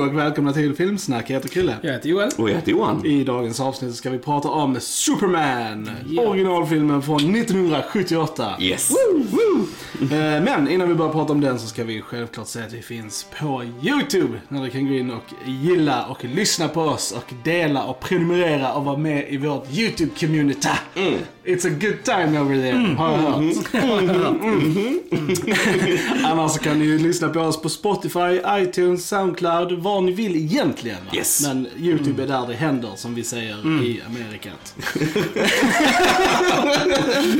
och välkomna till Filmsnack. Jag heter Krille. Jag heter Joel. Och jag heter Johan. I dagens avsnitt ska vi prata om Superman. Ja. Originalfilmen från 1978. Yes. Eh, Men innan vi börjar prata om den så ska vi självklart säga att vi finns på YouTube. Där du kan gå in och gilla och lyssna på oss och dela och prenumerera och vara med i vårt YouTube-community. It's a good time over there, har jag hört. Annars så kan ni ju lyssna på oss på Spotify, iTunes, Soundcloud, var ni vill egentligen. Va? Yes. Men YouTube är där det händer, som vi säger i Amerikat.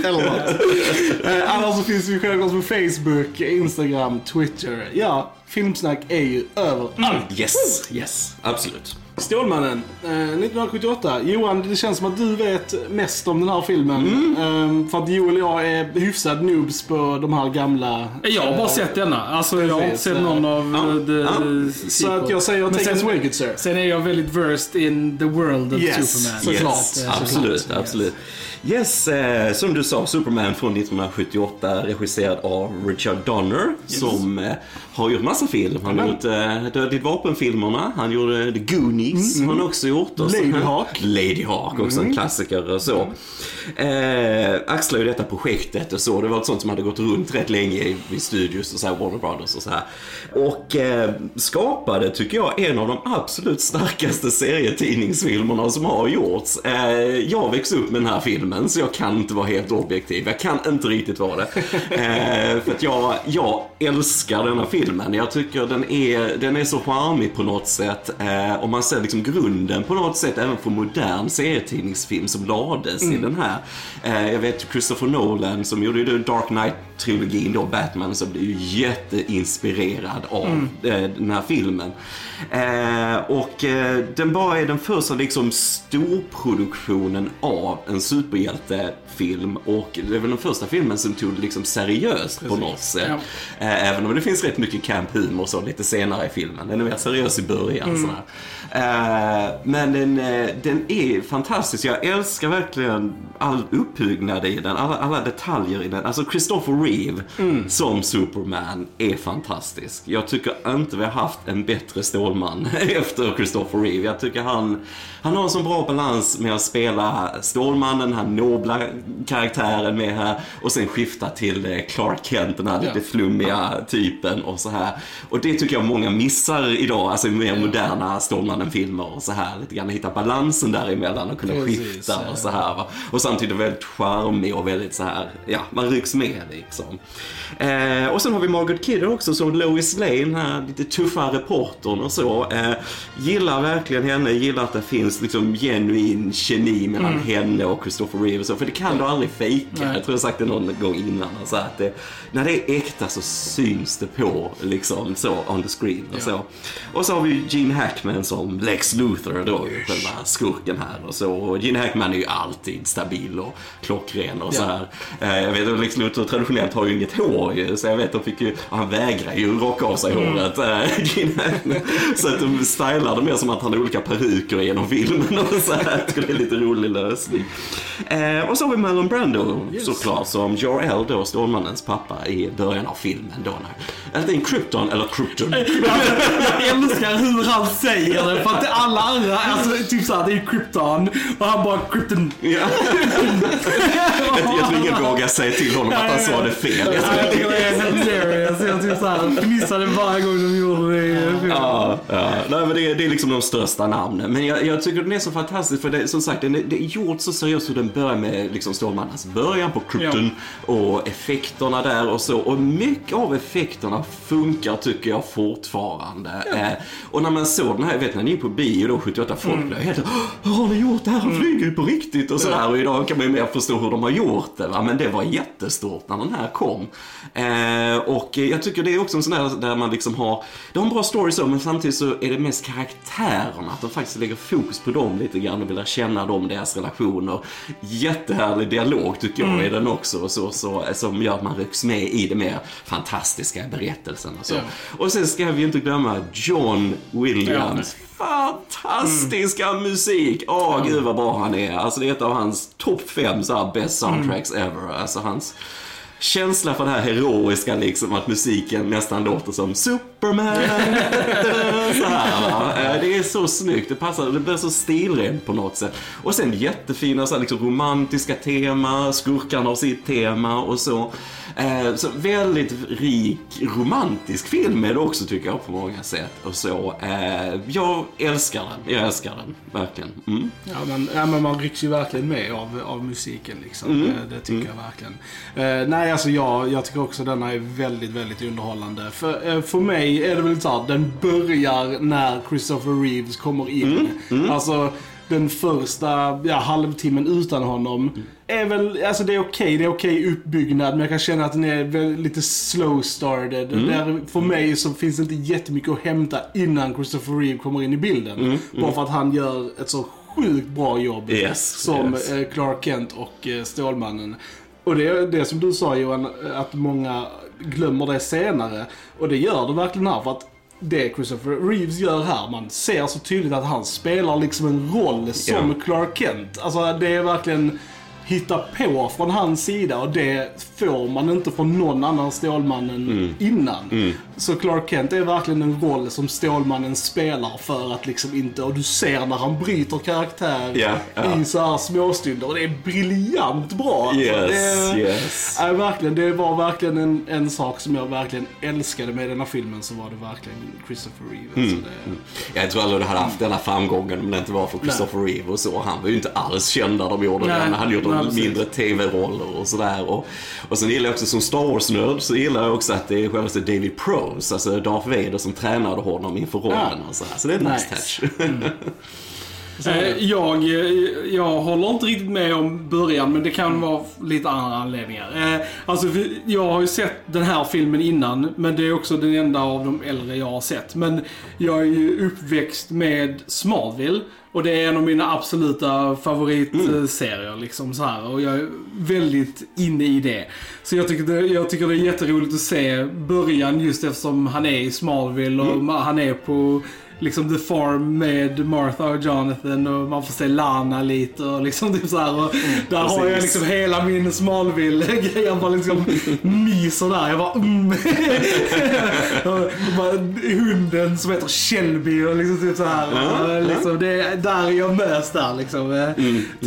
Eller något. Annars så finns vi självklart på Facebook, Instagram, Twitter. Ja, Filmsnack är ju överallt. Yes, yes. Absolut. Stålmannen, eh, 1978. Johan, det känns som att du vet mest om den här filmen. Eh, för att Joel och jag är hyfsad noobs på de här gamla... Jag har bara eh, sett denna. Alltså jag har inte sett någon av ja, eh, the, ja. the Så att jag säger take sen- us away good sir. Sen är jag väldigt versed in the world of Yes, Superman. såklart. Eh, absolut, absolut. Yes, eh, som du sa, Superman från 1978, regisserad av Richard Donner, som eh, har gjort massa film. Han har gjort eh, Dödligt vapen-filmerna, han gjorde The Goonies, har han också gjort. Och Lady Hawk. Lady Hawk, också en klassiker och så. Eh, axlar ju detta projektet och så. Det var ett sånt som hade gått runt rätt länge i, i studios och så här, Warner Brothers och så här. Och eh, skapade, tycker jag, en av de absolut starkaste serietidningsfilmerna som har gjorts. Eh, jag växte upp med den här filmen, så jag kan inte vara helt objektiv. Jag kan inte riktigt vara det. Eh, för att jag, jag älskar denna filmen. Jag tycker den är, den är så charmig på något sätt. Eh, och man ser liksom grunden på något sätt även för modern serietidningsfilm som lades i den här. Eh, jag vet Christopher Nolan som gjorde ju Dark Knight-trilogin då, Batman, som blev ju jätteinspirerad av eh, den här filmen. Eh, och eh, den bara är den första liksom storproduktionen av en superhjältefilm och det är väl den första filmen som tog det liksom seriöst på något sätt. Ja. Eh, även om det finns rätt mycket camp humor så lite senare i filmen. Den är mer seriös i början. Sådär. Eh, men den, eh, den är fantastisk. Jag älskar verkligen all uppbyggnad i den, alla, alla detaljer i den. Alltså Christopher Reeve som Superman är fantastisk. Jag tycker inte vi har haft en bättre Stålman efter Christopher Reeve. Jag tycker han, han har en sån bra balans med att spela Stålmannen, den här nobla karaktären med här och sen skifta till eh, Clark Kent, den här Ja. lite flummiga typen och så här. Och det tycker jag många missar idag, alltså mer moderna Stålmannen-filmer och så här. Lite grann hitta balansen däremellan och kunna Precis, skifta ja. och så här. Va? Och samtidigt väldigt charmig och väldigt så här, ja, man rycks med liksom. Eh, och sen har vi Margaret Kidder också som Lois Lane, den här lite tuffa reportern och så. Eh, gillar verkligen henne, gillar att det finns liksom genuin kemi mellan henne och Christopher Reeve så. För det kan du aldrig fejka. Nej. Jag tror jag sagt det någon gång innan. Så att det, när det är äkta så syns det på liksom så on the screen och så. Och så har vi Gene Hackman som Lex Luthor då, själva skurken här och så. Och Gene Hackman är ju alltid stabil och klockren och så här. Eh, Jag vet att Lex Luthor traditionellt har ju inget hår ju, så jag vet att de fick ju, han vägrar ju rocka av sig håret, eh, Gene Hackman. Så att de stylar det mer som att han har olika peruker genom filmen och så här. Det är lite rolig lösning. Eh, och så har vi Marlon Brando såklart som Jor-El då, Stålmannens pappa i början av filmen då. När, Krypton eller Krypton. Jag älskar hur han säger det för att alla andra, alltså typ såhär, det är Krypton och han bara Krypton. Ja. jag, jag tror ingen vågar säga till honom att han sa det fel. Ja, Jag tycker det är hilarious. Jag typ såhär fnissade varje gång de gjorde det. Ja, ja. Nej, men det, är, det är liksom de största namnen. Men jag, jag tycker den är så fantastisk för det, som sagt, den är, det är gjort så seriöst hur den börjar med liksom Stålmannens början på Krypton och effekterna där och så. Och mycket av effekterna funkar tycker jag fortfarande. Eh, och när man såg den här, vet ni gick på bio då 78, folk blev helt Hur har ni gjort det här? Han flyger ju på riktigt och sådär. Och idag kan man ju mer förstå hur de har gjort det. Va? Men det var jättestort när den här kom. Eh, och jag tycker det är också en sån där där man liksom har, det har en bra story så, men samtidigt så är det mest karaktärerna, att de faktiskt lägger fokus på dem lite grann och vill lära känna dem, deras relationer. Jättehärlig dialog tycker jag i den också, och så, så, som gör att man rycks med i det mer fantastiska berättelsen och så. Ja. Och sen ska vi inte glömma John Williams. Fantastiska musik! Åh, gud vad bra han är. Alltså det är ett av hans topp fem så här best soundtracks ever. Alltså hans känsla för det här heroiska liksom, att musiken nästan låter som Superman. så här, va? Eh, Det är så snyggt, det passar, det blir så stilrent på något sätt. Och sen jättefina så här, liksom, romantiska tema, skurkarna har sitt tema och så. Eh, Så väldigt rik romantisk film är det också tycker jag på många sätt. Och så. Eh, Jag älskar den, jag älskar den, verkligen. Mm. Ja men, ja, men man rycks ju verkligen med av, av musiken liksom. Mm. Det, det tycker jag verkligen. Nej, alltså jag, jag tycker också denna är väldigt, väldigt underhållande. För, eh, för mig är det väl så här, den börjar när Christopher Reeves kommer in. Mm. Alltså, den första ja, halvtimmen utan honom är väl, alltså det är okej, det är okej uppbyggnad, men jag kan känna att den är lite slow started. Mm. Där, för mig så finns det inte jättemycket att hämta innan Christopher Reeve kommer in i bilden. Bara för att han gör ett så sjukt bra jobb Mm, Yes, som yes. eh, Clark Kent och eh, Stålmannen. Och det är det som du sa Johan, att många glömmer det senare. Och det gör det verkligen här för att det Christopher Reeves gör här, man ser så tydligt att han spelar liksom en roll som Ja. Clark Kent. Alltså det är verkligen hitta på från hans sida och det får man inte från någon annan Stålmannen Mm. innan. Så Clark Kent är verkligen en roll som Stålmannen spelar för att liksom inte, och du ser när han bryter karaktär Ja, ja. i så här småstunder och det är briljant bra. Alltså, Yes, det, yes. Nej, verkligen, det var verkligen en, en sak som jag verkligen älskade med denna filmen så var det verkligen Christopher Reeve. Alltså det, Jag tror aldrig du hade haft denna framgången om det inte var för Christopher Reeve och så. Han var ju inte alls känd när de gjorde Nej, den. Han gjort nej, mindre tv-roller och sådär. Och, och sen gillar jag också som Star Wars-nörd så gillar jag också att det är självaste David Prose, alltså Darth Vader som tränade honom inför rollen Ja. och så, här. så det är en nice Nice. touch. Eh, Jag, eh, jag håller inte riktigt med om början, men det kan vara lite andra anledningar. Eh, Alltså, jag har ju sett den här filmen innan, men det är också den enda av de äldre jag har sett. Men jag är ju uppväxt med Smallville. Och det är en av mina absoluta favoritserier. Liksom så här. Och jag är väldigt inne i det. Så jag tycker, det, jag tycker det är jätteroligt att se början just eftersom han är i Smallville och han är på liksom The Farm med Martha och Jonathan och man får se Lana lite och liksom typ så här. Och där har jag precis. liksom hela min Smallville-grej. Jag bara liksom myser där. Jag bara mm. och bara, Hunden som heter Shelby och liksom typ så här. Ja, Och liksom, det, är- där är jag mös där liksom. Eh,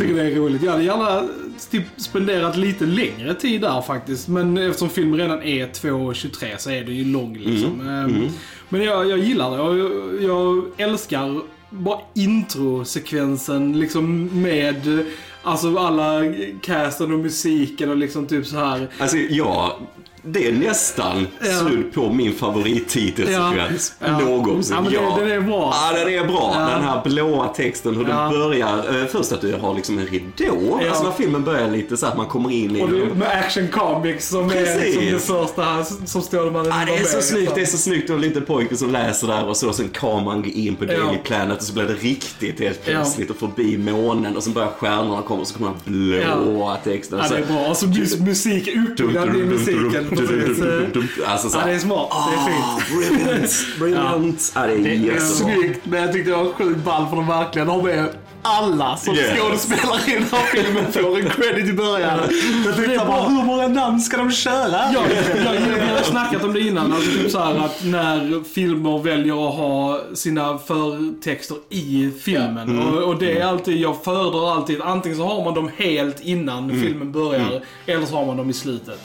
Tycker det är roligt. Jag hade gärna typ spenderat lite längre tid där faktiskt. Men eftersom filmen redan är 2.23 så är det ju lång liksom. Eh, Men jag, jag gillar det jag, jag älskar bara introsekvensen liksom med Alltså alla casten och musiken och liksom typ så här. Alltså, ja, det är nästan Ja. snudd på min favorittitelsekvens Ja. Ja. någonsin. Ja, men det- den är bra. Ja, den är bra. Ja. Den här blåa texten, hur Ja. den börjar. Eh, Först att du har liksom en ridå. Ja. Alltså när filmen börjar lite så att man kommer in i Och det, med Action Comics som är Precis. som det första här som Stålmannen Ja, det är så snyggt, liksom. det är så snyggt och en liten pojke som läser där och så, sen kameran går in på Daily Ja. Planet och så blir det riktigt helt plötsligt och förbi månen och sen börjar stjärnorna komma och så kommer den blåa texten. Ja, det är bra. Och så mus- musik, utbyggnad i musiken. Alltså så Ja, här, det är smart. Det är Ah, fint. brilliant, brilliant. Ja, det är det är snyggt, men jag tyckte det var sjukt ball för de verkligen har med alla som Yes. skådespelare i den här filmen får en credit i början. Jag tänkte bara, hur många namn ska de köra? Ja, jag, jag, har snackat om det innan. Alltså typ så här att när filmer väljer att ha sina förtexter i filmen. Och, och det är alltid, jag föredrar alltid, antingen så har man dem helt innan filmen börjar, eller så har man dem i slutet.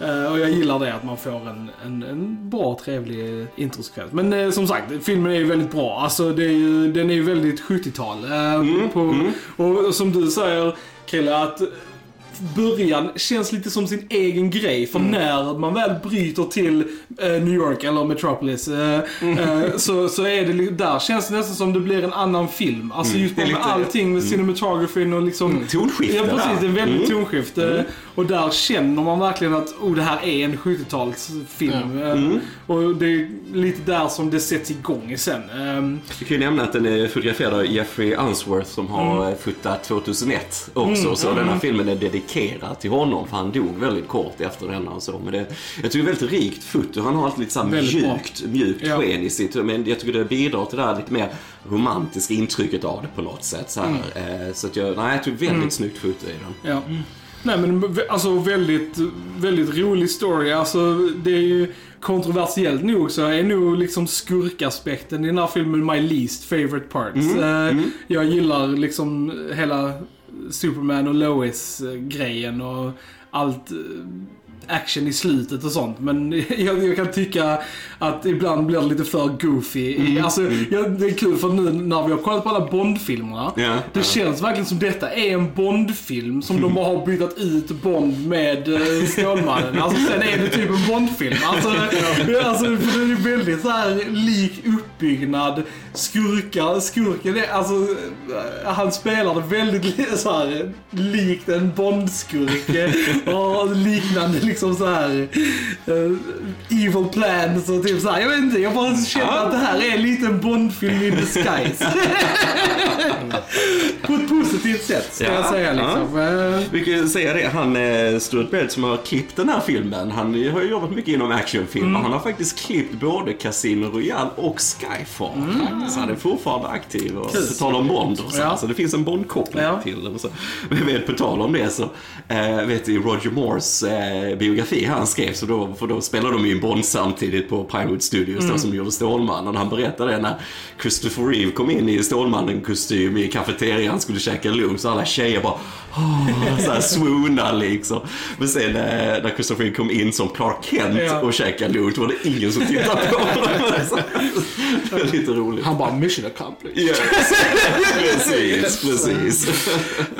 Eh, och jag gillar det, att man får en, en, en bra, trevlig introsekvens. Men eh, som sagt, filmen är ju väldigt bra. Alltså det är ju, den är ju väldigt 70-tal. Eh, på, Och som du säger, Krille, att början känns lite som sin egen grej. För när man väl bryter till eh, New York eller Metropolis eh, eh, så, så är det där känns det nästan som det blir en annan film. Alltså just Det är med lite- allting med cinematografin och liksom... Tonskifte Ja precis, det är väldigt tonskift. eh, Och där känner man verkligen att oh, det här är en 70-talsfilm. Eh, Och det är lite där som det sätts igång sen. Ehm, Vi kan ju nämna att den är fotograferad av Jeffrey Unsworth som har mm. fotat 2001 också. Så den här filmen är dedikerad till honom för han dog väldigt kort efter denna och så. Men det, jag tycker det är väldigt rikt foto. Han har alltid lite så här Väldigt bra. mjukt, mjukt Ja. sken i sitt. Men jag tycker det bidrar till det här lite mer romantiska intrycket av det på något sätt. Så, här. Eh, så att jag, nej, jag tycker väldigt snyggt foto i den. ja. Nej men alltså väldigt, väldigt rolig story. Alltså det är ju kontroversiellt nog så är nog liksom skurkaspekten i den här filmen my least favorite parts. Eh, Jag gillar liksom hela Superman och Lois-grejen eh, och allt eh, action i slutet och sånt. Men jag, jag kan tycka att ibland blir det lite för goofy. i- Alltså, ja, det är kul för nu när vi har kollat på alla Bond-filmerna. Ja, det känns verkligen som detta är en Bond-film som de bara har bytt ut Bond med eh, Stålmannen. Alltså sen är det typ en Bond-film. Alltså, alltså för det är väldigt så här lik uppbyggnad. Skurkar, skurken är, alltså eh, han spelar det väldigt så här, likt en Bond-skurk. eh, Och liknande liksom så här eh, evil plans och typ så här. Jag vet inte, jag bara känner Ja. att det här är en Bond-film in disguise. På ett positivt sätt, ska Ja, jag säga liksom. Eh, Vi kan säga det, han Stuart Baird som har klippt den här filmen, han har ju jobbat mycket inom actionfilmer. Mm. Han har faktiskt klippt både Casino Royale och Skyfall. Så han är fortfarande aktiv och Mm. På tal om Bond och så. Ja. Så det finns en Bond-koppling Ja. till den. och Så. Men vet, på tal om det så, eh, vet du Roger Moores eh, biografi han skrev, så då, för då spelade de ju in Bond samtidigt på Pinewood Studios Mm. då, som gjorde Stålmannen. Han berättade det när Christopher Reeve kom in i Stålmannen-kostym i kafeterian, skulle käka lunch, så alla tjejer bara oh, så här swoona liksom. Men sen eh, när Christopher Reeve kom in som Clark Kent Ja. och käkade lunch var det ingen som tittade på honom. Så det var lite roligt. Han bara mission accomplished. Ja, precis, precis.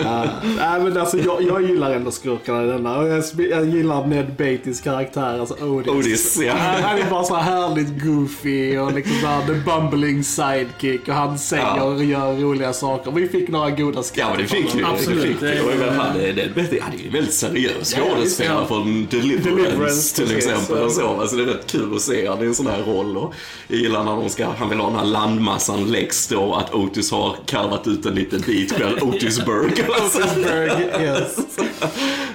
Ja, nej men alltså jag, jag gillar ändå skurkarna i denna. Och jag, jag gillar Ned Beattys karaktär, alltså Otis. Otis, ja. Han, är bara så här härligt goofy och liksom såhär the bumbling sidekick och han säger Ja. och gör roliga saker. Vi fick några goda skratt. Ja, men det fick vi. Absolut. Det fick vi. Det är- Och jag menar, han det, han är ju väldigt seriös skådespelare ja. från Deliverance, Deliverance, till precis. exempel. Och så. Alltså, det är rätt kul att se han i en sån här roll. Och jag gillar när de ska, han vill ha den här landmassan Lex då, att Otis har karvat ut en liten bit själv, Otisburg. Otisburg, yes.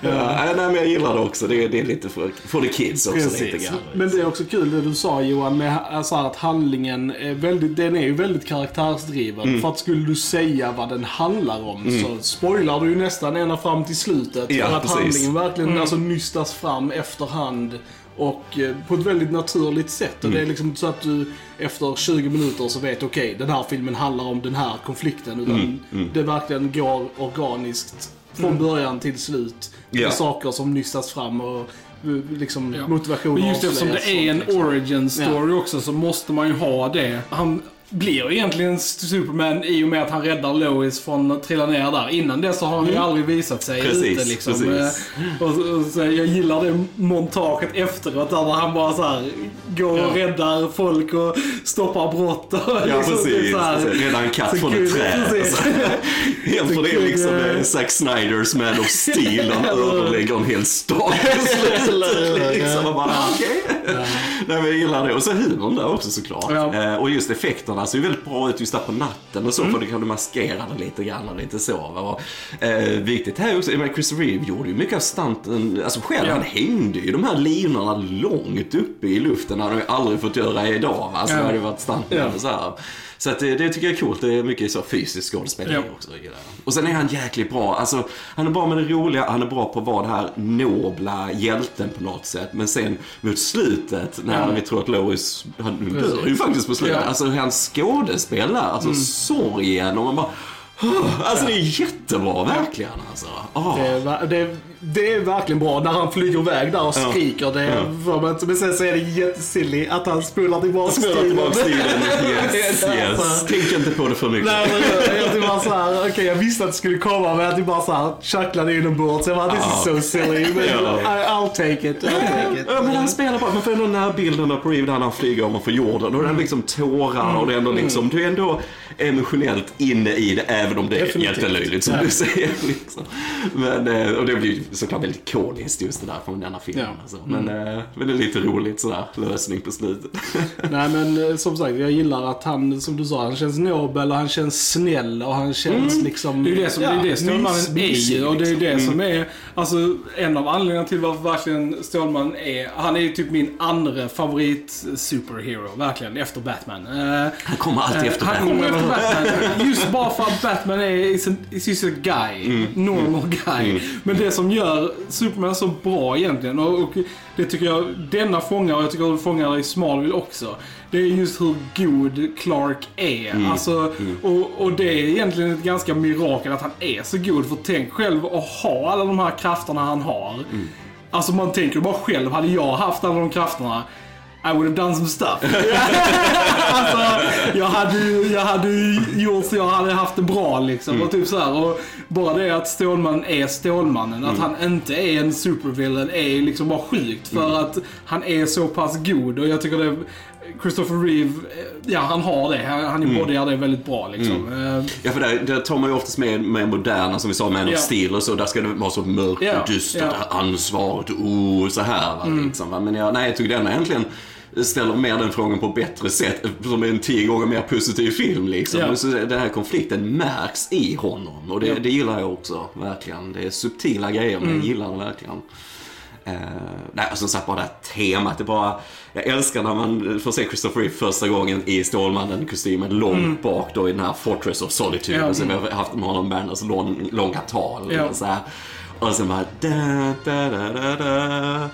ja, nej, men jag gillar det också. Det är, det är lite för, för the kids också lite Precis. grann. Men det är också kul det du sa Johan med alltså att handlingen är väldigt, den är ju väldigt karaktärsdriven. Mm. För att skulle du säga vad den handlar om så spoilar du ju nästan ända fram till slutet. Ja, för att precis. handlingen verkligen alltså, nystas fram efterhand. Och eh, på ett väldigt naturligt sätt. Och Mm. det är liksom så att du efter 20 minuter så vet okej, den här filmen handlar om den här konflikten. Utan Mm, det verkligen går organiskt från början till slut. Ja. Med saker som nystas fram och eh, liksom Ja. motivation Men just eftersom det är en origin story också så måste man ju ha det. Han blir ju egentligen Superman i och med att han räddar Lois från att trilla ner där. Innan det så har han ju aldrig visat sig Precis, ute liksom. precis. Eh, Och, och så, jag gillar det montaget efteråt där han bara så här går och Ja. räddar folk och stoppar brott. Och Ja, liksom precis. så här- precis. Rädda en katt från ett träd. precis. Alltså. Det liksom eh, Zack Snyders Man of Steel. Han överlägger en hel stad liksom. Man bara, okej. Nej, men jag gillar det. Och så humorn där också såklart. Ja. Eh, Och just effekterna ser ju väldigt bra ut just där på natten och så. Mm. För det kan du maskera det lite grann och lite så. Och, eh, viktigt här också, menar, Chris Reeve gjorde ju mycket av stunten, alltså själv. Ja. Han hängde ju de här linorna långt uppe i luften. Det hade de ju aldrig fått göra idag. Va? Alltså, Ja. det hade varit stuntman Ja. så här. Så att det, tycker jag är coolt. Det är mycket så fysiskt skådespeleri Ja. också. Och sen är han jäkligt bra. Alltså, han är bra med det roliga, han är bra på att vara den här nobla hjälten på något sätt. Men sen mot slutet, när Ja. vi tror att Lois, han dör ju faktiskt på slutet. Ja. Alltså han skådespelar, alltså sorgen och man bara Alltså det är jättebra verkligen alltså. Ah. Det är, det, är, det är verkligen bra när han flyger iväg där och Ja. skriker. Det Ja. man inte. Men sen så är det jättesilly att han spolar tillbaka Spola tillbaka tiden. Yes, Det yes. Tänk inte på det för mycket. Nej men jag typ bara såhär, okej jag visste att det skulle komma men jag typ bara såhär chucklade inombords. Jag bara this is so silly. Men Ja. I, I'll take it. I'll take it. Ja, men han spelar bara, man får ändå den här bilden på Reeve där han flyger om för jorden och det är liksom tårar och det är ändå liksom, du är ändå emotionellt inne i det även om det är Definitivt. jättelöjligt som Ja. du säger. Liksom. Men, eh, och det blir såklart väldigt ikoniskt just det där från denna filmen. Ja. Alltså. Men, eh, men det är lite roligt sådär lösning på slutet. Nej men eh, som sagt, jag gillar att han, som du sa, han känns nobel och han känns snäll och han känns liksom... Det är det som ja, det är det Stålmannen är. Och det är liksom. det som är, alltså en av anledningarna till varför verkligen Stålmannen är, han är ju typ min andra favorit superhero, verkligen, efter Batman. Eh, Han kommer alltid efter han Batman. kommer efter Batman, just bara för att Batman är is a, is just a guy, Mm. normal guy. Men det som gör gör Superman så bra egentligen. Och, och det tycker jag denna fångar, och jag tycker att fångar i Smallville också. Det är just hur god Clark är. Alltså, Och, och det är egentligen ett ganska mirakel att han är så god. För tänk själv att ha alla de här krafterna han har. Alltså man tänker bara själv, hade jag haft alla de krafterna I would have done some stuff. alltså, jag hade, ju- jag hade gjort så jag hade haft det bra liksom. Och typ så här, och bara det att Stålmannen är Stålmannen, att han inte är en supervillain är liksom bara sjukt. För att han är så pass god och jag tycker det Christopher Reeve, ja han har det. Han, embodyar det väldigt bra liksom. Eh, Ja, för där, där tar man ju oftast med, med moderna, som vi sa, Man of Steel och så. Där ska det vara så mörkt Ja, och dystert, här ansvaret oh, så här. Va, Mm. liksom, va. Men jag, nej, jag tycker denna egentligen ställer mer den frågan på ett bättre sätt. Som är en tio gånger mer positiv film liksom. Ja. Så den här konflikten märks i honom. Och det, Ja. det gillar jag också, verkligen. Det är subtila grejer, men Mm. jag gillar det verkligen. Uh, nej, och som sagt bara det här temat. Det bara, jag älskar när man får se Christopher Reeve första gången i Stålmannen-kostymen långt bak då i den här Fortress of Solitude. Mm. Ja. Som vi har haft med honom Berners lång, långa tal. Ja. Och, så här. och sen bara da, da. Da, da.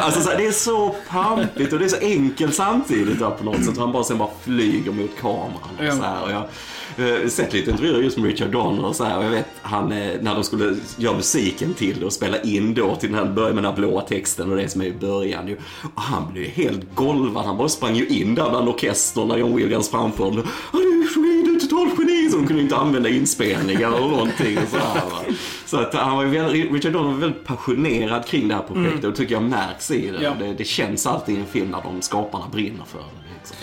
Alltså så här, det är så pampigt och det är så enkelt samtidigt då, på något sätt. Han bara sen bara flyger mot kameran. Och så här. Och jag har eh, sett lite intervjuer just med Richard Donner och så här. Och jag vet han, eh, när de skulle göra musiken till det och spela in då till den här, början med den här blåa texten och det som är i början ju. Och han blev helt golvad. Han bara sprang ju in där bland orkestern när John Williams framförde. Totalt geni. Så de kunde inte använda inspelningar eller någonting. Och så, här, va. så att han var väldigt, Richard Donner var väldigt passionerad kring det här projektet och det tycker jag märks i det. Ja. det. Det känns alltid i en film när de skaparna brinner för det. Liksom.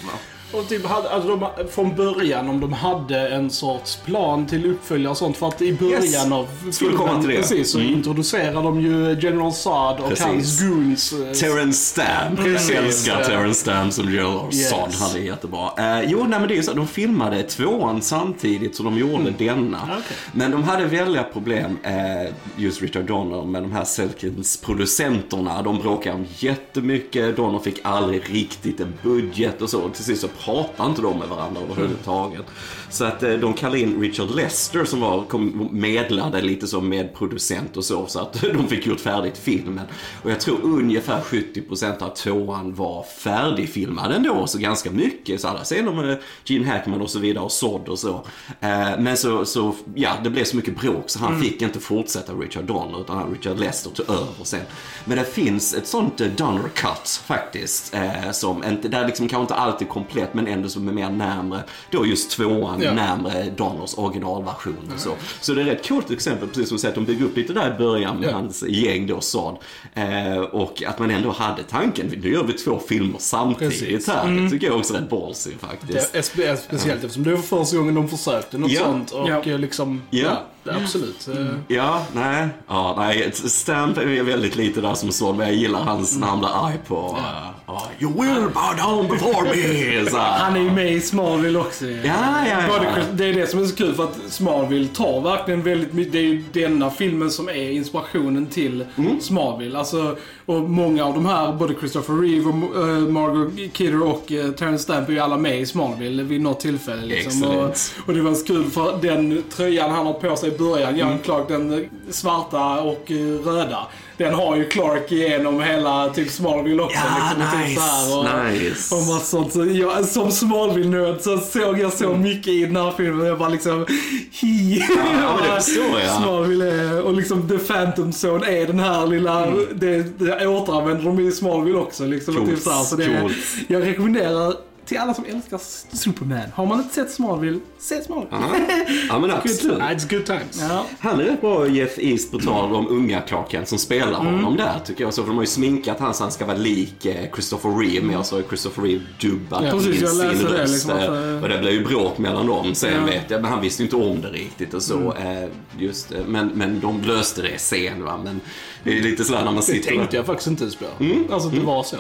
Och typ hade, alltså de, från början om de hade en sorts plan till uppföljare och sånt. För att i början Yes. av Skulle komma till det. precis, så Mm. introducerar de ju General Zod och Precis. hans goons. eh, Terrence Stamp. Precis. Jag älskar. Terrence Stamp som General Yes. Zod. Han är jättebra. Eh, jo, nej men det är ju så. De filmade tvåan samtidigt som de gjorde denna. Okej. Men de hade väldiga problem, eh, just Richard Donner, med de här Selkins producenterna. De bråkade om jättemycket. Donner fick aldrig riktigt en budget och så. Till sist så pratade inte de med varandra överhuvudtaget. Så att eh, de kallade in Richard Lester som var, kom, medlade lite som medproducent och så. Så att de fick gjort färdigt filmen. Och jag tror ungefär 70% av tvåan var färdigfilmad ändå. Så ganska mycket. Så alla scener med Gene Hackman och så vidare och Sod och så. Eh, men så, så, ja, det blev så mycket bråk så han fick inte fortsätta Richard Donner utan han Richard Lester tog över sen. Men det finns ett sånt eh, Donner cut faktiskt. Som inte, där liksom kanske inte alltid komplett men ändå som är mer närmre, då just tvåan, Ja. närmre Donners originalversion och så. Så det är ett rätt coolt exempel, precis som du säger, att de bygger upp lite där i början med Ja. hans gäng då, Sod. Eh, och att man ändå hade tanken, nu gör vi två filmer samtidigt Precis. här. Det tycker jag också är rätt ballsy faktiskt. Det är spe- speciellt eftersom det var första gången de försökte något sånt. Och eh, liksom, Ja. Ja, absolut. Eh, Ja, nej. Ja, nej. Stamp är väldigt lite där som så, men jag gillar hans han blir arg på uh, uh, You will bow down before me. Så. Han är ju med i Smallville också. Ja, ja, ja. Både- Det är det som är så kul för att Smallville tar verkligen väldigt mycket. Det är ju denna filmen som är inspirationen till Mm. Smallville. Alltså, och många av de här, både Christopher Reeve och uh, Margot Kidder och uh, Terrence Stamp är ju alla med i Smallville vid något tillfälle. Liksom. Och, och det var så kul för den tröjan han har på sig i början, Young Mm. Clark, den eh, svarta och röda. Den har ju Clark igenom hela typ Smallville också. Ja, liksom, och typ nice, så och, nice. och massa sånt. Så jag, som Smallville-nörd så såg jag så mycket i den här filmen. Jag bara liksom... Hi. ja, det förstår jag. Smallville är, och liksom The Phantom Zone är den här lilla... Det, det återanvänder de i Smallville också. Liksom, och Coolt, typ så här, så det, coolt. Jag rekommenderar till alla som älskar Superman. Har man inte sett Smallville, se Smallville. Ja, ja men absolut. it's good times. Ja. Han är rätt bra Jeff East på tal om unga Clark Kent som spelar honom där tycker jag. Så för de har ju sminkat han så han ska vara lik eh, Christopher Reeve men så har Christopher Reeve dubbat Ja, precis, in jag sin det, röst. liksom, att, eh, eh, och det blev ju bråk mellan dem sen Ja. vet jag. Men han visste ju inte om det riktigt och så. eh, Just, men, men de löste det sen va. Men Det är lite sådär när man Det sitter tänkte jag faktiskt inte ens på. Alltså att det var så.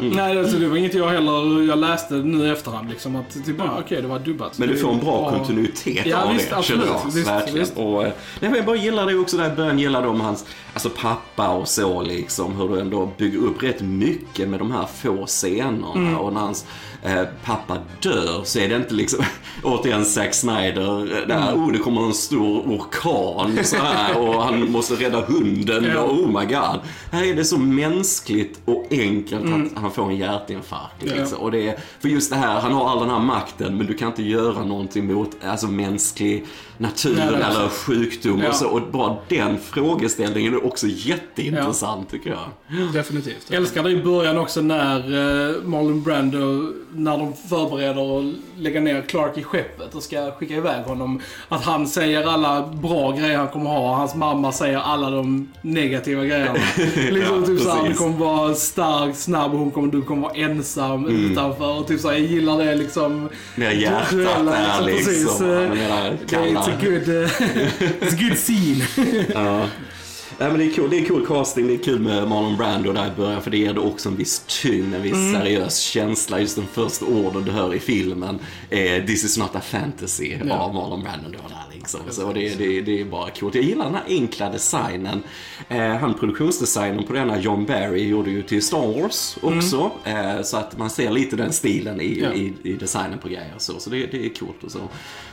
Nej, alltså, det var inget jag heller, jag läste nu i efterhand liksom att typ, ah, okej det var dubbat. Men du får en bra Ja. kontinuitet Ja, av visst, det, absolut. känner jag. Visst, verkligen. visst. Och, eh, nej, men jag bara gillar det också där i början, gillar de hans alltså pappa och så liksom. Hur du ändå bygger upp rätt mycket med de här få scenerna. Mm. Och när hans eh, pappa dör så är det inte liksom, återigen Zack Snyder, eh, där, Mm. oh det kommer en stor orkan så här, och han måste rädda hunden Ja. Oh my god. Här är det så mänskligt och enkelt Mm. att han får en hjärtinfarkt. Liksom. Och det är, för just det här, han har all den här makten men du kan inte göra någonting mot alltså, mänsklig natur Nej, det är eller sjukdom Ja. och så. Och bara den frågeställningen är också jätteintressant tycker jag. Definitivt. Jag älskar det i början också när eh, Marlon Brando, när de förbereder att lägga ner Clark i skeppet och ska skicka iväg honom. Att han säger alla bra grejer han kommer ha. Hans mamma säger alla de negativa grejerna. liksom Ja, typ såhär, du precis. kommer vara stark, snabb och hon kommer, du kommer vara ensam utanför. Och typ såhär, jag gillar det liksom. Hjärtat duella, är liksom, precis, eh, jag menar, det är- It's a good, eh, it's a good scene. Ja. Nej, men det, är cool, det är cool casting, det är kul med Marlon Brando där i början för det ger det också en viss tyngd, en viss Mm. seriös känsla. Just den första orden du hör i filmen är “This is not a fantasy” Ja. av Marlon Brando. Då där, liksom. Så det, det, det är bara coolt. Jag gillar den här enkla designen. Eh, han produktionsdesignen på denna John Barry gjorde ju till Star Wars också. Eh, så att man ser lite den stilen i, Ja. i, i designen på grejer. Så, så det, det är coolt och så.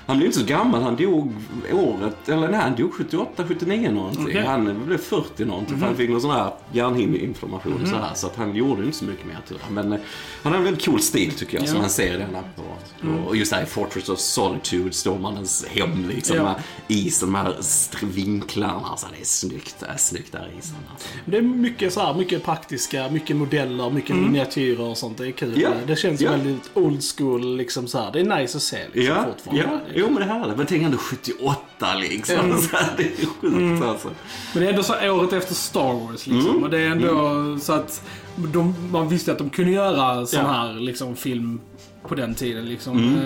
Han blev inte så gammal, han dog året, eller nej han dog 78, 79 någonting. Okej. Han blev 40 någonting för han fick någon sån här hjärnhinneinflammation och så här. Så att han gjorde inte så mycket mer tyvärr. Men eh, han har en väldigt cool stil tycker jag som man ser i denna. Och, och just det här i Fortress of Solitude, Stålmannens hem liksom. Ja. Här isen, de här vinklarna. Alltså det är snyggt, det är snyggt där isen. Alltså. Det är mycket, så här, mycket praktiska, mycket modeller, mycket miniatyrer och sånt. Det är kul. Ja. Det känns Ja. väldigt old school liksom så här. Det är nice att se liksom, Ja, fortfarande. ja, jo men det här är Men tänk ändå 78 liksom. Så här, det är sjukt alltså. Men det är ändå så året efter Star Wars liksom. Mm. Och det är ändå så att de, man visste att de kunde göra sån Ja. här liksom, film på den tiden liksom.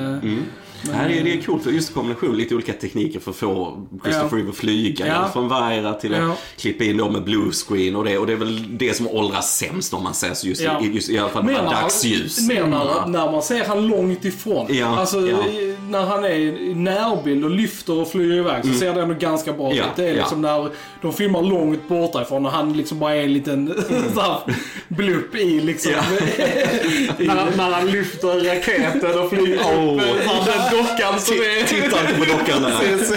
Mm. Nej, det, är, det är coolt, just kombination, lite olika tekniker för att få Christopher Ja. Reeve att flyga. Ja. Ja. Från Vaira till att Ja. klippa in dem med blue screen och det. Och det är väl det som åldras sämst om man säger så, just, Ja. i, just i alla fall när, dagsljus. mer när, man ser han långt ifrån. Ja, Alltså när han är i närbild och lyfter och flyger iväg så ser det ändå ganska bra ut. Mm. Det är liksom när de filmar långt borta ifrån och han liksom bara är en liten här blupp i liksom. När, när han lyfter raketen och flyger upp här, den dockan som är... Titta inte på dockan där. Se- se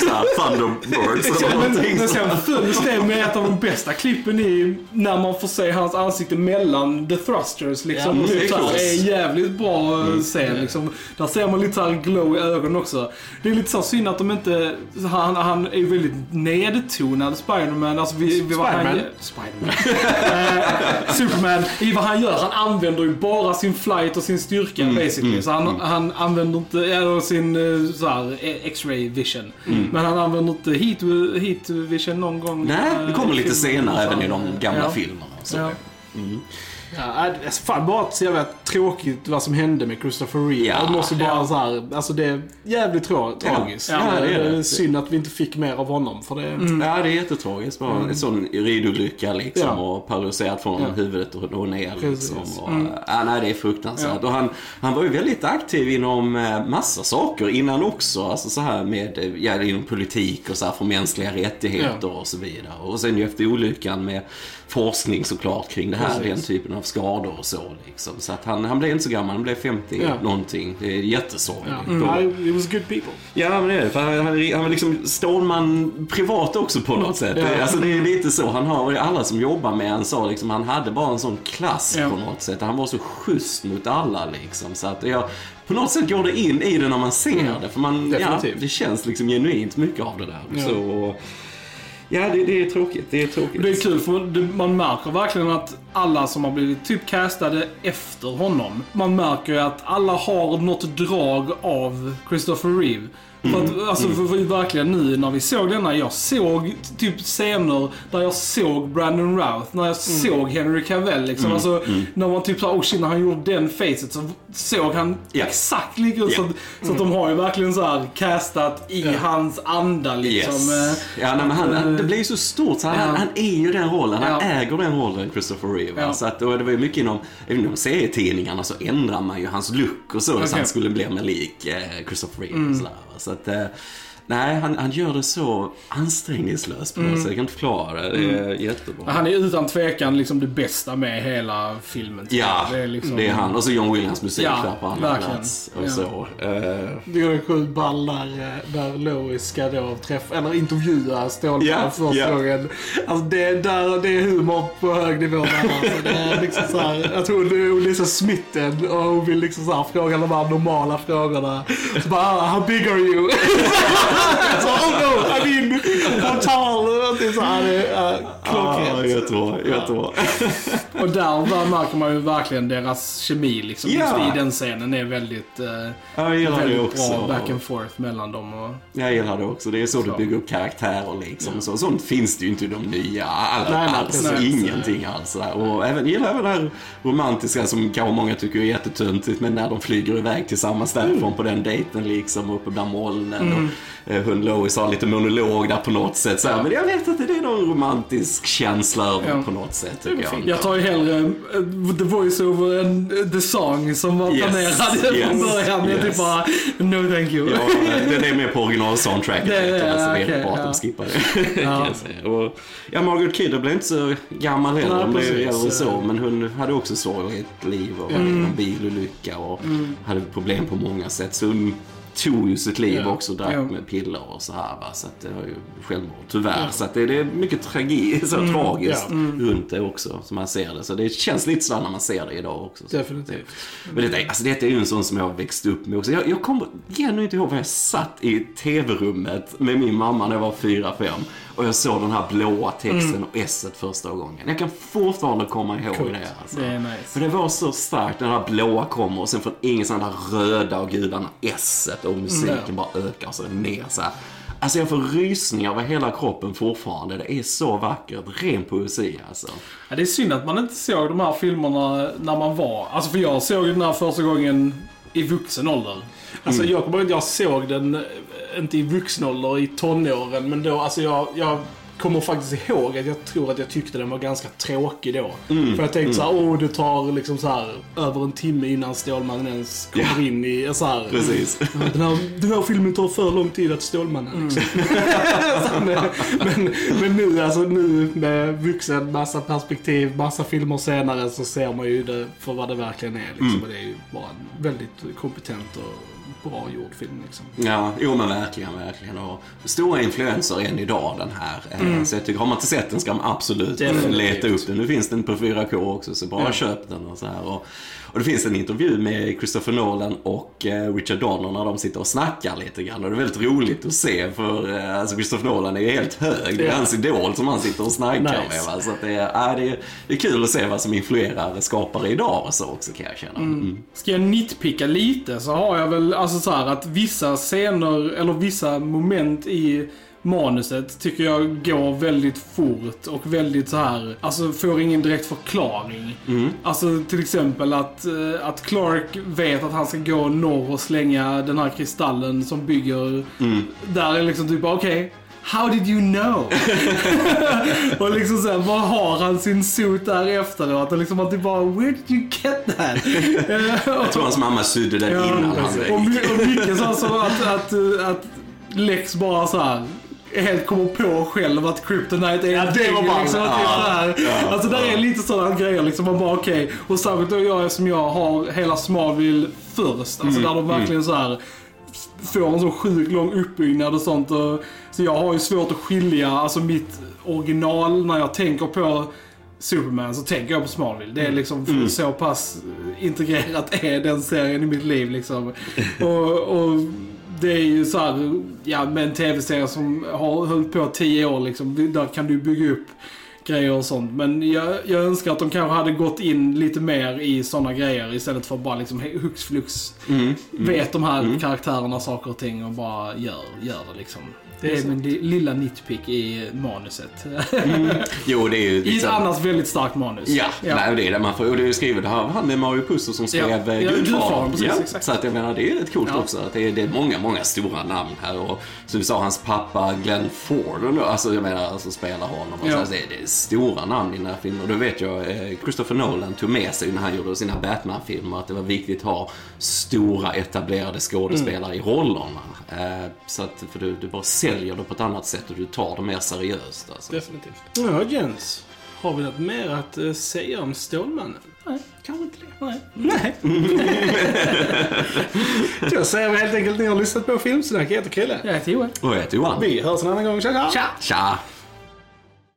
så här, Thunderbirds eller Men, någonting. men sen följs det med ett av de bästa klippen i när man får se hans ansikte mellan the thrusters liksom. Ja, det är här, det är jävligt bra Mm. att se liksom. Där ser man lite så här glow i ögonen också. Det är lite så synd att de inte, han, han är ju väldigt nedtonad Spiderman. Alltså vi, vi, Spiderman. Spiderman. Eh, Superman, i vad han gör, han använder ju bara sin flight och sin styrka Mm, basically. så han, han använder inte, eller sin eh, så här, eh, X-ray vision. Men han använder inte heat, heat vision någon gång. Mm. Nej, det eh, kommer i lite senare även i de gamla Ja. filmerna. Så. Ja. Ja, äh, alltså, fan bara så jävla tråkigt vad som hände med Christopher Reeve. Ja, jag måste bara ja. så här, alltså det är jävligt tra- tragiskt. Ja, det är det. synd att vi inte fick mer av honom. För det, Ja, det är jättetragiskt. Bara en sån ridolycka liksom Ja. och paralyserat från Ja. huvudet och, ner liksom. Och, ja, nej, det är fruktansvärt. Och han, han var ju väldigt aktiv inom eh, massa saker innan också. Alltså så här med, ja, inom politik och så här för mänskliga rättigheter och så vidare. Och sen ju efter olyckan med forskning såklart kring det här, Precis. den typen av skador och så liksom. Så att han, han blev inte så gammal, han blev 50 Ja. någonting. Det är jättesorgligt. ja. Mm. It was good people. Ja, men det är det. För han, han, han var liksom Stålman privat också på något sätt. Ja. Alltså det är lite så. Han har, alla som jobbar med han sa liksom, han hade bara en sån klass Ja. på något sätt. Han var så schysst mot alla liksom. Så att jag, på något sätt går det in i det när man ser det. För man, ja, det känns liksom genuint mycket av det där. Så, ja, det, det är tråkigt. Det är tråkigt. Det är kul för man märker verkligen att alla som har blivit typ castade efter honom. Man märker ju att alla har något drag av Christopher Reeve. För att, alltså, för, för verkligen nu när vi såg denna, jag såg typ scener där jag såg Brandon Routh, när jag såg Henry Cavill liksom. Alltså, när man typ såhär, oh shit, när han gjorde den facet så såg han Ja. exakt lika ut. Ja. Så, så att de har ju verkligen så här castat i hans anda liksom. Yes. Eh, Ja, nej, men han, han, eh, det blir ju så stort. Så han, ja. han är ju den rollen. Han Ja. äger den rollen, Christopher Reeve. Ja. Så att, och det var ju mycket inom, inom serietidningarna så ändrar man ju hans look och så. Så Okej. han skulle bli mer lik eh, Christopher Reeve. Mm. Och sådär, va. så att, nej, han, han gör det så ansträngningslöst på något sätt. Jag kan inte förklara det. Det är jättebra. Mm. Han är utan tvekan liksom det bästa med hela filmen. Ja, det är, liksom- han. Och så John Williams musik Ja, där på andra verkligen. plats. Och Ja. så. Eh, Det ju sjukt ball där, eh, där Lois ska då träffa, eller intervjua Stålman Ja, första ja. gången. Alltså det, där, det är humor på hög nivå där alltså. Det är liksom så här, jag tror det- hon är så smitten och hon vill liksom så här fråga de här normala frågorna. Så bara, ah, how big are you? så, oh no, I mean, how tall? Det är så här, det är ah, klockrent. jättebra, jättebra. Och där, där märker man ju verkligen deras kemi liksom. Ja. Just i den scenen är väldigt, eh, Ja, jag gillar det väldigt också. bra back and forth mellan dem. Och, Jag gillar det också. Det är så, du Så. bygger upp karaktärer liksom. Så, sånt finns det ju inte i de nya all, Nej, nej, alls. precis. Ingenting alls. Där. Och även, gillar även det här romantiska som kanske många tycker är jättetöntigt. Men när de flyger iväg tillsammans därifrån Mm. på den dejten liksom. Uppe bland molnen. Och, eh, hon Lois har lite monolog där på något sätt. Så här. Men jag vet att det är någon romantisk känsla över Ja. på något sätt tycker jag. jag tar ju hellre eh, the voice-over än eh, the song som var Yes, planerad från yes, början. Jag typ yes. bara, no thank you. Ja, den är med på original-soundtracket. Det det, alltså, det är okej, bra att ja. de skippar det. Ja. Och, ja, Margaret Kidder blev inte så gammal heller. Hon blev äldre så. Men hon hade också sorg i ett liv och var Mm. en bilolycka och hade problem på många sätt. Så hon tog ju sitt liv Ja. också och drack Ja. med piller och så här. Va? Så att det var ju självmord, tyvärr. Så att det, det är mycket tragi, så tragiskt Ja. runt det också, som man ser det. Så det känns lite sådär när man ser det idag också. Så Definitivt. men detta, alltså detta är ju en sån som jag har växt upp med också. Jag, jag kommer genuint inte ihåg var jag satt i tv-rummet med min mamma när jag var 4-5 och jag såg den här blåa texten och s första gången. Jag kan fortfarande komma ihåg Coolt. det. Alltså. Det är nice. För det var så starkt när den här blåa kommer och sen från ingenstans det här röda och gudarna s och musiken Ja. bara ökar och så ner så här. Alltså jag får rysningar över hela kroppen fortfarande. Det är så vackert. Ren poesi alltså. Ja, det är synd att man inte såg de här filmerna när man var... Alltså för jag såg ju den här första gången i vuxen ålder. Alltså Mm. jag kommer ihåg att jag såg den, inte i vuxen ålder, i tonåren, men då, alltså jag, jag kommer faktiskt ihåg att jag tror att jag tyckte den var ganska tråkig då. Mm. För jag tänkte så här, åh det tar liksom så här över en timme innan Stålmannen ens kommer Ja. in i, så här, Precis. Den här, den här filmen tar för lång tid att Stålmannen liksom. Så, men, men, men nu, alltså nu med vuxen, massa perspektiv, massa filmer senare så ser man ju det för vad det verkligen är. Liksom. Och det är ju bara en väldigt kompetent och bra gjord film liksom. Ja, jo men verkligen, verkligen. Och stora influenser än idag den här. Eh, Så jag tycker, har man inte sett den ska man absolut Definitivt. leta upp den. Nu finns den på 4K också, så bara Ja. köp den och så här. Och, och det finns en intervju med Christopher Nolan och eh, Richard Donner när de sitter och snackar lite grann. Och det är väldigt roligt att se för eh, alltså Christopher Nolan är ju helt hög. Det är hans idol som han sitter och snackar Nice. med. Va? Så det, är, äh, det, är, det är kul att se vad som influerar skapare idag och så också kan jag känna. Mm. Ska jag nitpicka lite så har jag väl alltså så här att vissa scener eller vissa moment i manuset tycker jag går väldigt fort och väldigt så här, alltså får ingen direkt förklaring. Alltså till exempel att, eh, att Clark vet att han ska gå norr och slänga den här kristallen som bygger, där är liksom typ okej, How did you know? och liksom såhär, vad har han sin suit där efteråt? Och liksom att det bara, where did you get that? Jag tror hans mamma sydde den Ja, innan han och, och mycket så, så att, att, att Lex bara så här helt kommer på själv att Kryptonite är Ja, en det var thing, bara- liksom, ja, så här. ja, Alltså där ja. är lite sådana grejer liksom. Man bara okej. Och särskilt då jag som jag har hela Smallville först. Alltså där de verkligen så här får en så sjukt lång uppbyggnad och sånt. Och, så jag har ju svårt att skilja alltså mitt original när jag tänker på Superman så tänker jag på Smallville. Det är liksom för så pass integrerat är den serien i mitt liv liksom. Och, och det är ju så här, ja med en tv-serie som har hållit på 10 år liksom. Där kan du bygga upp grejer och sånt. Men jag, jag önskar att de kanske hade gått in lite mer i sådana grejer istället för att bara liksom hux flux vet de här karaktärerna saker och ting och bara gör, gör det liksom. Det är min li- lilla nitpick i manuset. Jo, det är ju I ett liksom... annars väldigt starkt manus. Ja, Nej, det är det man får. Och det är ju skrivet av han med Mario Puzo som skrev Ja, ja. ja, Gudfadern, Ja, exakt. så att jag menar, det är rätt coolt Ja. också. Att det, är, det är många, många stora namn här. Och som du sa, hans pappa Glenn Ford, alltså jag menar, alltså spelar honom. Och Ja. så, alltså, det, är, det är stora namn i den här filmen. Och då vet jag, eh, Christopher Nolan tog med sig när han gjorde sina Batman-filmer att det var viktigt att ha stora etablerade skådespelare i rollerna. Eh, så att, för du, du bara säljer det på ett annat sätt och du tar det mer seriöst. Alltså. Definitivt. Ja, Jens. Har vi något mer att eh, säga om Stålmannen? Nej. Kanske inte det. Nej. Nej. Då säger vi helt enkelt att ni har lyssnat på Filmsnack. Jag heter Chrille. Jag heter Johan. Och jag heter Johan. Vi hörs en annan gång. Tja, tja! Tja! Tja!